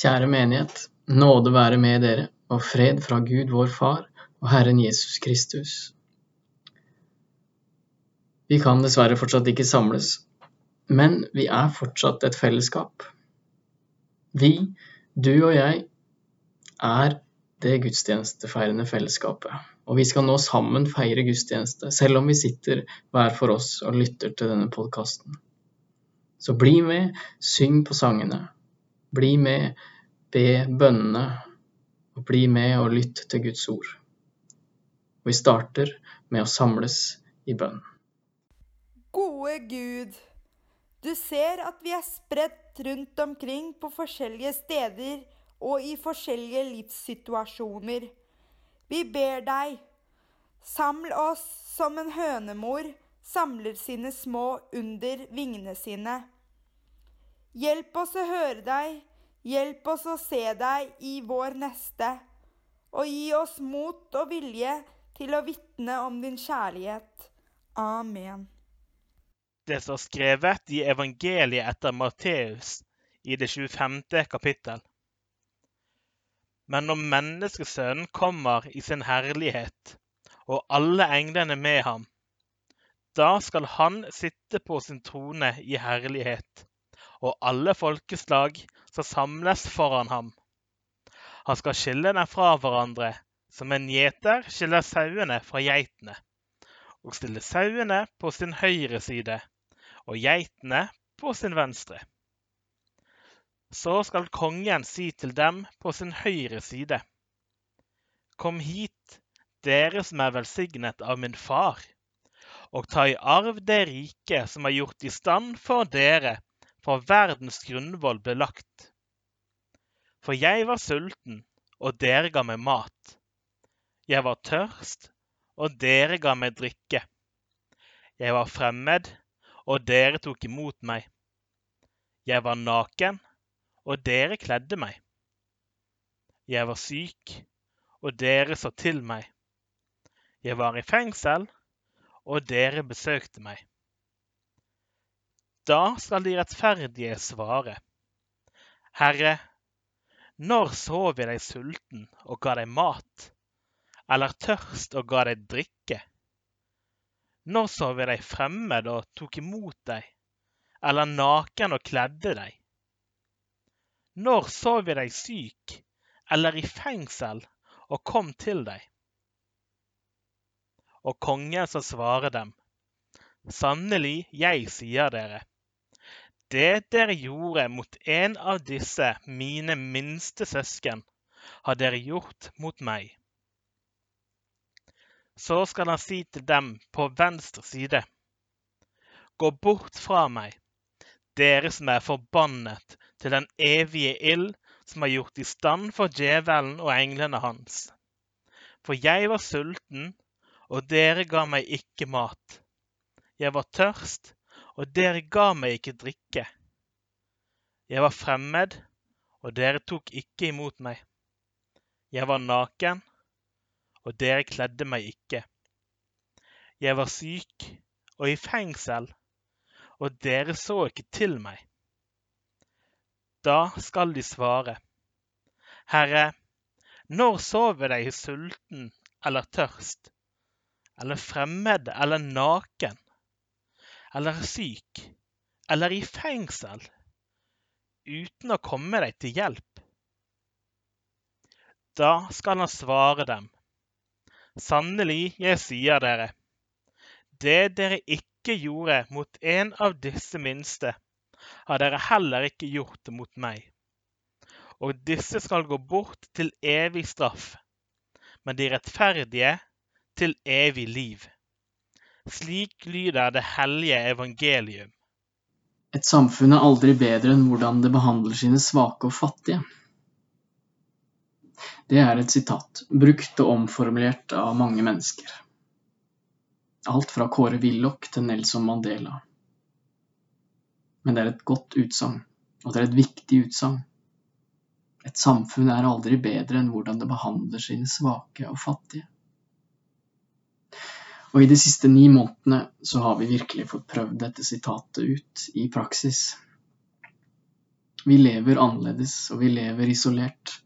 Kjære menighet, nåde være med dere, og fred fra Gud vår Far og Herren Jesus Kristus. Vi kan dessverre fortsatt ikke samles, men vi er fortsatt et fellesskap. Vi, du og jeg, er det gudstjenestefeirende fellesskapet, og vi skal nå sammen feire gudstjeneste, selv om vi sitter hver for oss og lytter til denne podkasten. Så bli med, syng på sangene, bli med, be bønnene, og bli med og lytt til Guds ord. Og vi starter med å samles i bønn. Gode Gud, du ser at vi er spredt rundt omkring på forskjellige steder og i forskjellige livssituasjoner. Vi ber deg, saml oss som en hønemor samler sine små under vingene sine. Hjelp oss å høre deg, hjelp oss å se deg i vår neste, og gi oss mot og vilje til å vitne om din kjærlighet. Amen. Det står skrevet i evangeliet etter Matteus i det 25. kapittel. Men når Menneskesønnen kommer i sin herlighet, og alle englene med ham, da skal han sitte på sin trone i herlighet og alle folkeslag skal samles foran ham. Han skal skille dem fra hverandre, som en gjeter skiller sauene fra geitene, og stille sauene på sin høyre side og geitene på sin venstre. Så skal kongen si til dem på sin høyre side. Kom hit, dere som er velsignet av min far, og ta i arv det riket som er gjort i stand for dere for verdens grunnvoll ble lagt. For jeg var sulten, og dere ga meg mat. Jeg var tørst, og dere ga meg drikke. Jeg var fremmed, og dere tok imot meg. Jeg var naken, og dere kledde meg. Jeg var syk, og dere så til meg. Jeg var i fengsel, og dere besøkte meg. Da skal de rettferdige svare. Herre, når sov vi deg sulten og ga deg mat, eller tørst og ga deg drikke? Når sov vi deg fremmed og tok imot deg, eller naken og kledde deg? Når sov vi deg syk eller i fengsel og kom til deg? Og kongen skal svare dem, sannelig, jeg sier dere, det dere gjorde mot en av disse mine minste søsken, har dere gjort mot meg. Så skal han si til dem på venstre side, Gå bort fra meg, dere som er forbannet til den evige ild som er gjort i stand for djevelen og englene hans. For jeg var sulten, og dere ga meg ikke mat. Jeg var tørst, og dere ga meg ikke drikke. Jeg var fremmed, og dere tok ikke imot meg. Jeg var naken, og dere kledde meg ikke. Jeg var syk og i fengsel, og dere så ikke til meg. Da skal de svare, Herre, når sover jeg deg sulten eller tørst, eller fremmed eller naken? Eller syk eller i fengsel uten å komme deg til hjelp? Da skal han svare dem. Sannelig, jeg sier dere, det dere ikke gjorde mot en av disse minste, har dere heller ikke gjort mot meg. Og disse skal gå bort til evig straff, men de rettferdige til evig liv. Slik lyder det hellige evangelium. Et samfunn er aldri bedre enn hvordan det behandler sine svake og fattige. Det er et sitat, brukt og omformulert av mange mennesker. Alt fra Kåre Willoch til Nelson Mandela. Men det er et godt utsagn, og det er et viktig utsagn. Et samfunn er aldri bedre enn hvordan det behandler sine svake og fattige. Og i de siste ni månedene så har vi virkelig fått prøvd dette sitatet ut i praksis. Vi lever annerledes, og vi lever isolert.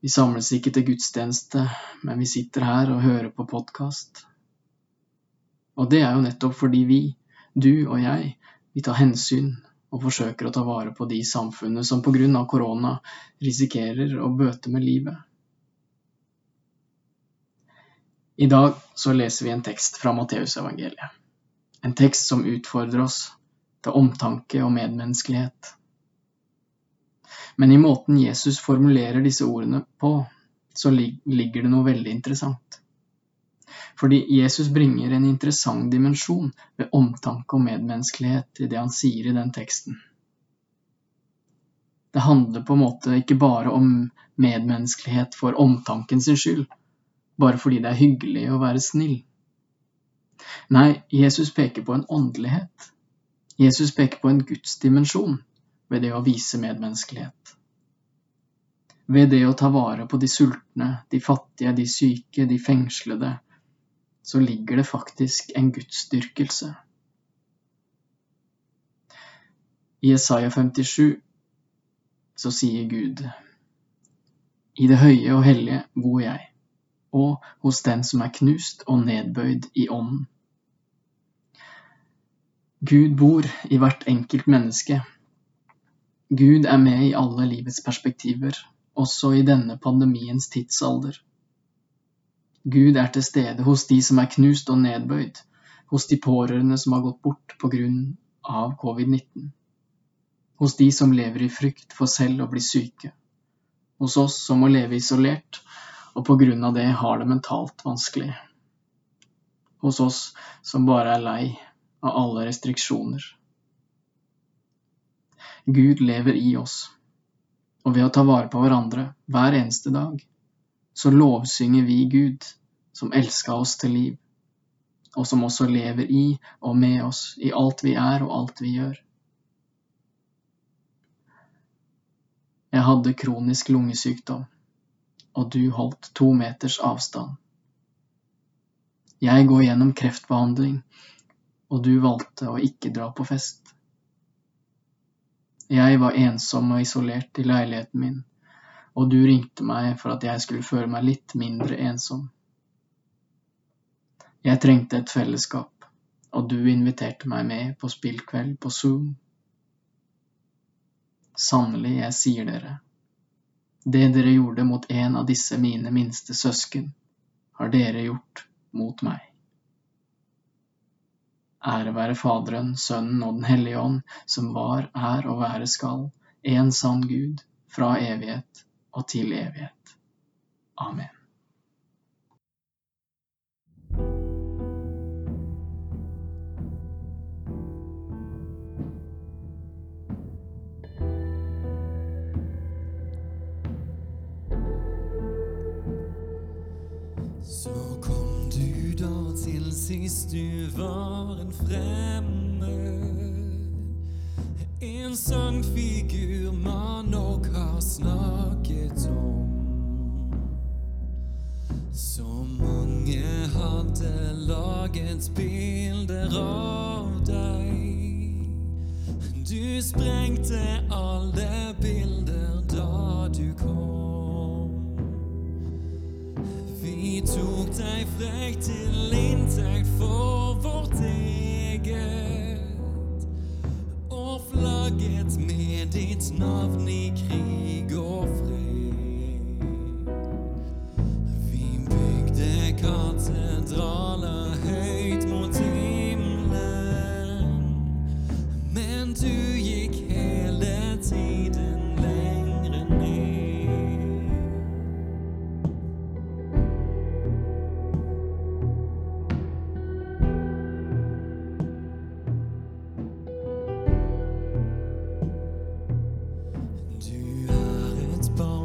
Vi samles ikke til gudstjeneste, men vi sitter her og hører på podkast. Og det er jo nettopp fordi vi, du og jeg, vi tar hensyn og forsøker å ta vare på de samfunnet som pga. korona risikerer å bøte med livet. I dag så leser vi en tekst fra Matteusevangeliet. En tekst som utfordrer oss til omtanke og medmenneskelighet. Men i måten Jesus formulerer disse ordene på, så ligger det noe veldig interessant. Fordi Jesus bringer en interessant dimensjon ved omtanke og medmenneskelighet i det han sier i den teksten. Det handler på en måte ikke bare om medmenneskelighet for omtanken sin skyld, bare fordi det er hyggelig å være snill. Nei, Jesus peker på en åndelighet. Jesus peker på en gudsdimensjon ved det å vise medmenneskelighet. Ved det å ta vare på de sultne, de fattige, de syke, de fengslede, så ligger det faktisk en gudsdyrkelse. I Isaiah 57 så sier Gud I det høye og hellige bor jeg, og hos den som er knust og nedbøyd i ånden. Gud bor i hvert enkelt menneske. Gud er med i alle livets perspektiver, også i denne pandemiens tidsalder. Gud er til stede hos de som er knust og nedbøyd, hos de pårørende som har gått bort på grunn av covid-19, hos de som lever i frykt for selv å bli syke, hos oss som må leve isolert og på grunn av det har det mentalt vanskelig, hos oss som bare er lei av alle restriksjoner. Gud lever i oss, og ved å ta vare på hverandre hver eneste dag så lovsynger vi Gud, som elska oss til liv, og som også lever i og med oss i alt vi er og alt vi gjør. Jeg hadde kronisk lungesykdom, og du holdt to meters avstand. Jeg går gjennom kreftbehandling, og du valgte å ikke dra på fest. Jeg var ensom og isolert i leiligheten min og du ringte meg for at jeg skulle føle meg litt mindre ensom. Jeg trengte et fellesskap, og du inviterte meg med på spillkveld på Zoom. Sannelig, jeg sier dere, det dere gjorde mot en av disse mine minste søsken, har dere gjort mot meg. Ære være Faderen, Sønnen og Den hellige ånd, som var, er og være skal, en sann Gud, fra evighet og til evighet. Amen. Så kom du da til sist du var en fremmed. En sangfigur man nok har snakket om. Så mange hadde laget bilder av deg. Du sprengte tok deg frekt til inntekt for vårt eget. Flagget med ditt navn i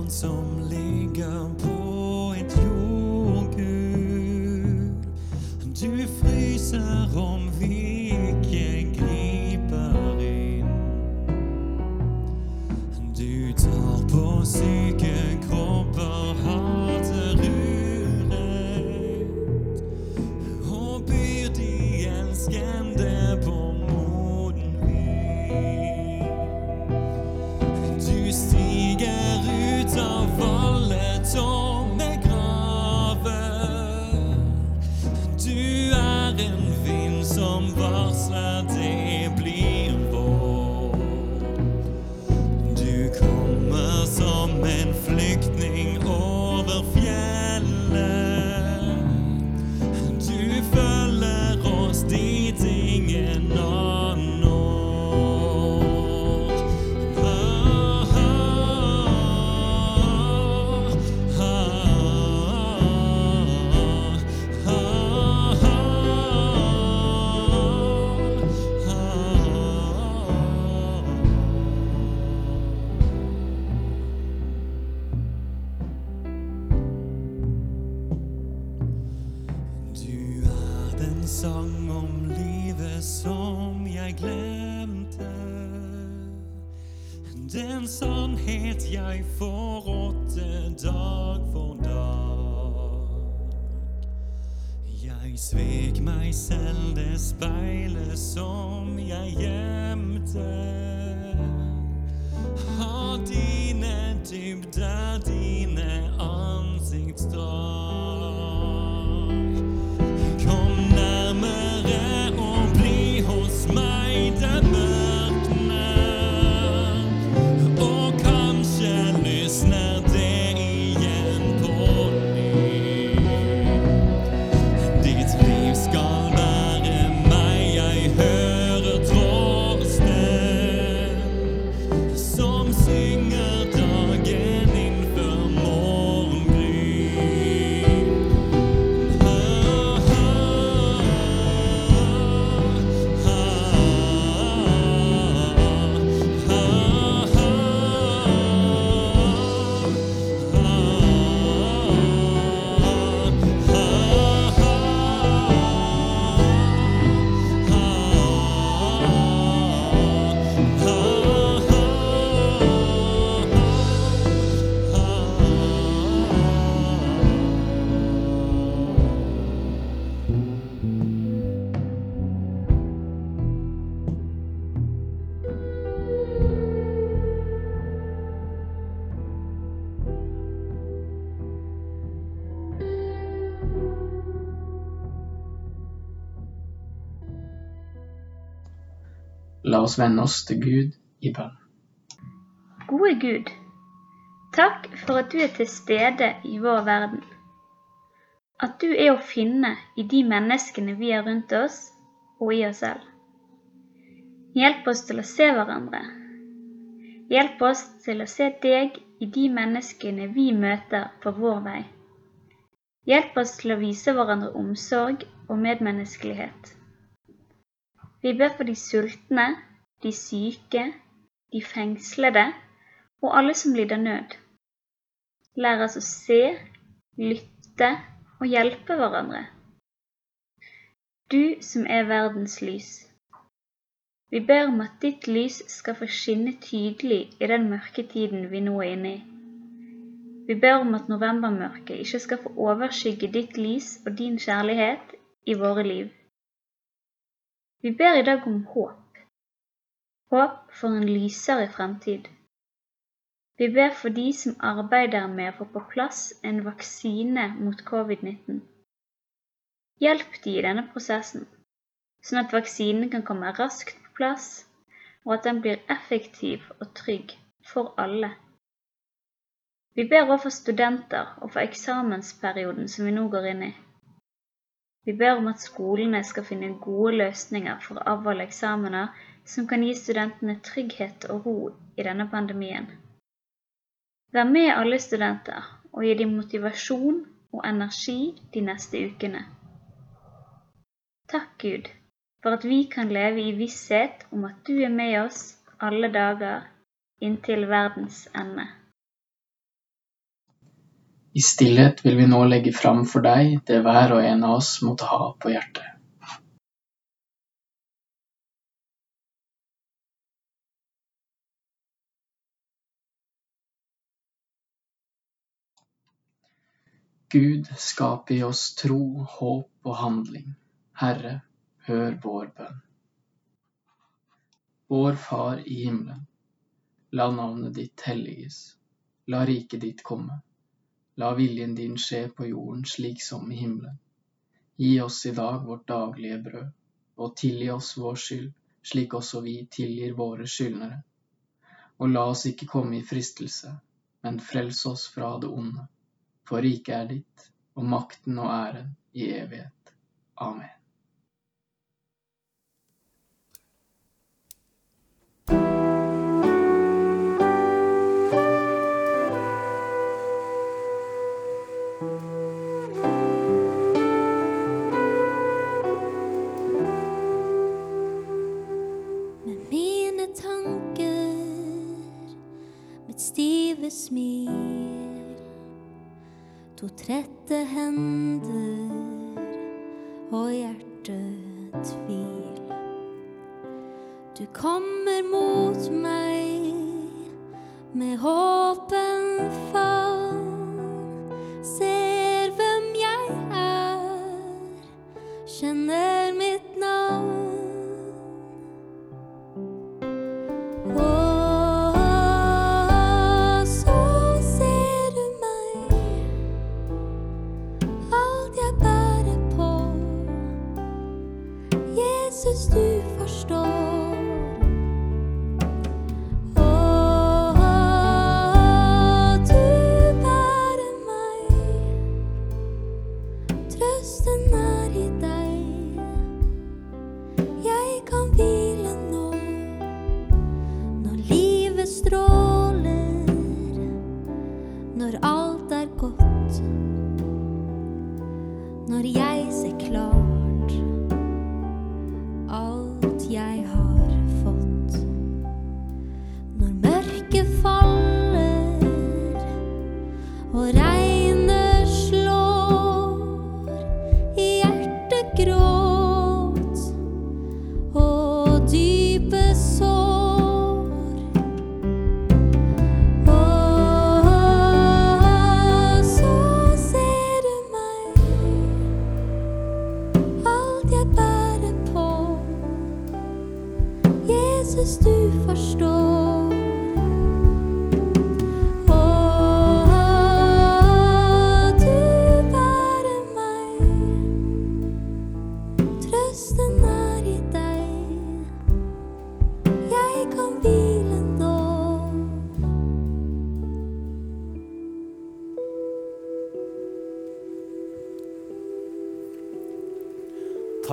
barn som ligger på et jordgulv. Du fryser om vi love. Sang om livet som jeg glemte. Den sannhet jeg forrådte dag for dag. Jeg svek meg selv, det speilet som jeg gjemte. Har dine dybder, dine ansiktsdrag. Oss vende oss til Gud i bønn. Gode Gud, takk for at du er til stede i vår verden. At du er å finne i de menneskene vi har rundt oss, og i oss selv. Hjelp oss til å se hverandre. Hjelp oss til å se deg i de menneskene vi møter på vår vei. Hjelp oss til å vise hverandre omsorg og medmenneskelighet. Vi ber for de sultne, de syke, de fengslede og alle som lider nød. Lær oss å se, lytte og hjelpe hverandre. Du som er verdens lys. Vi ber om at ditt lys skal få skinne tydelig i den mørke tiden vi nå er inne i. Vi ber om at novembermørket ikke skal få overskygge ditt lys og din kjærlighet i våre liv. Vi ber i dag om håp. Håp for en lysere fremtid. Vi ber for de som arbeider med å få på plass en vaksine mot covid-19. Hjelp de i denne prosessen, sånn at vaksinen kan komme raskt på plass, og at den blir effektiv og trygg for alle. Vi ber også for studenter og for eksamensperioden som vi nå går inn i. Vi ber om at skolene skal finne gode løsninger for å avholde eksamener som kan gi studentene trygghet og ro i denne pandemien. Vær med alle studenter og gi dem motivasjon og energi de neste ukene. Takk, Gud, for at vi kan leve i visshet om at du er med oss alle dager inntil verdens ende. I stillhet vil vi nå legge fram for deg det hver og en av oss måtte ha på hjertet. Gud, skap i oss tro, håp og handling. Herre, hør vår bønn. Vår Far i himmelen. La navnet ditt helliges. La riket ditt komme. La viljen din skje på jorden slik som i himmelen. Gi oss i dag vårt daglige brød, og tilgi oss vår skyld, slik også vi tilgir våre skyldnere. Og la oss ikke komme i fristelse, men frels oss fra det onde. For riket er ditt, og makten og æren i evighet. Amen. Med mine tanker, mitt stive smil, to trette hender og hjerte hjertetvil. Du kommer mot meg med håpen favn. Trøsten er i deg. Jeg kan hvile nå. Når livet stråler, når alt er godt, når jeg ser klart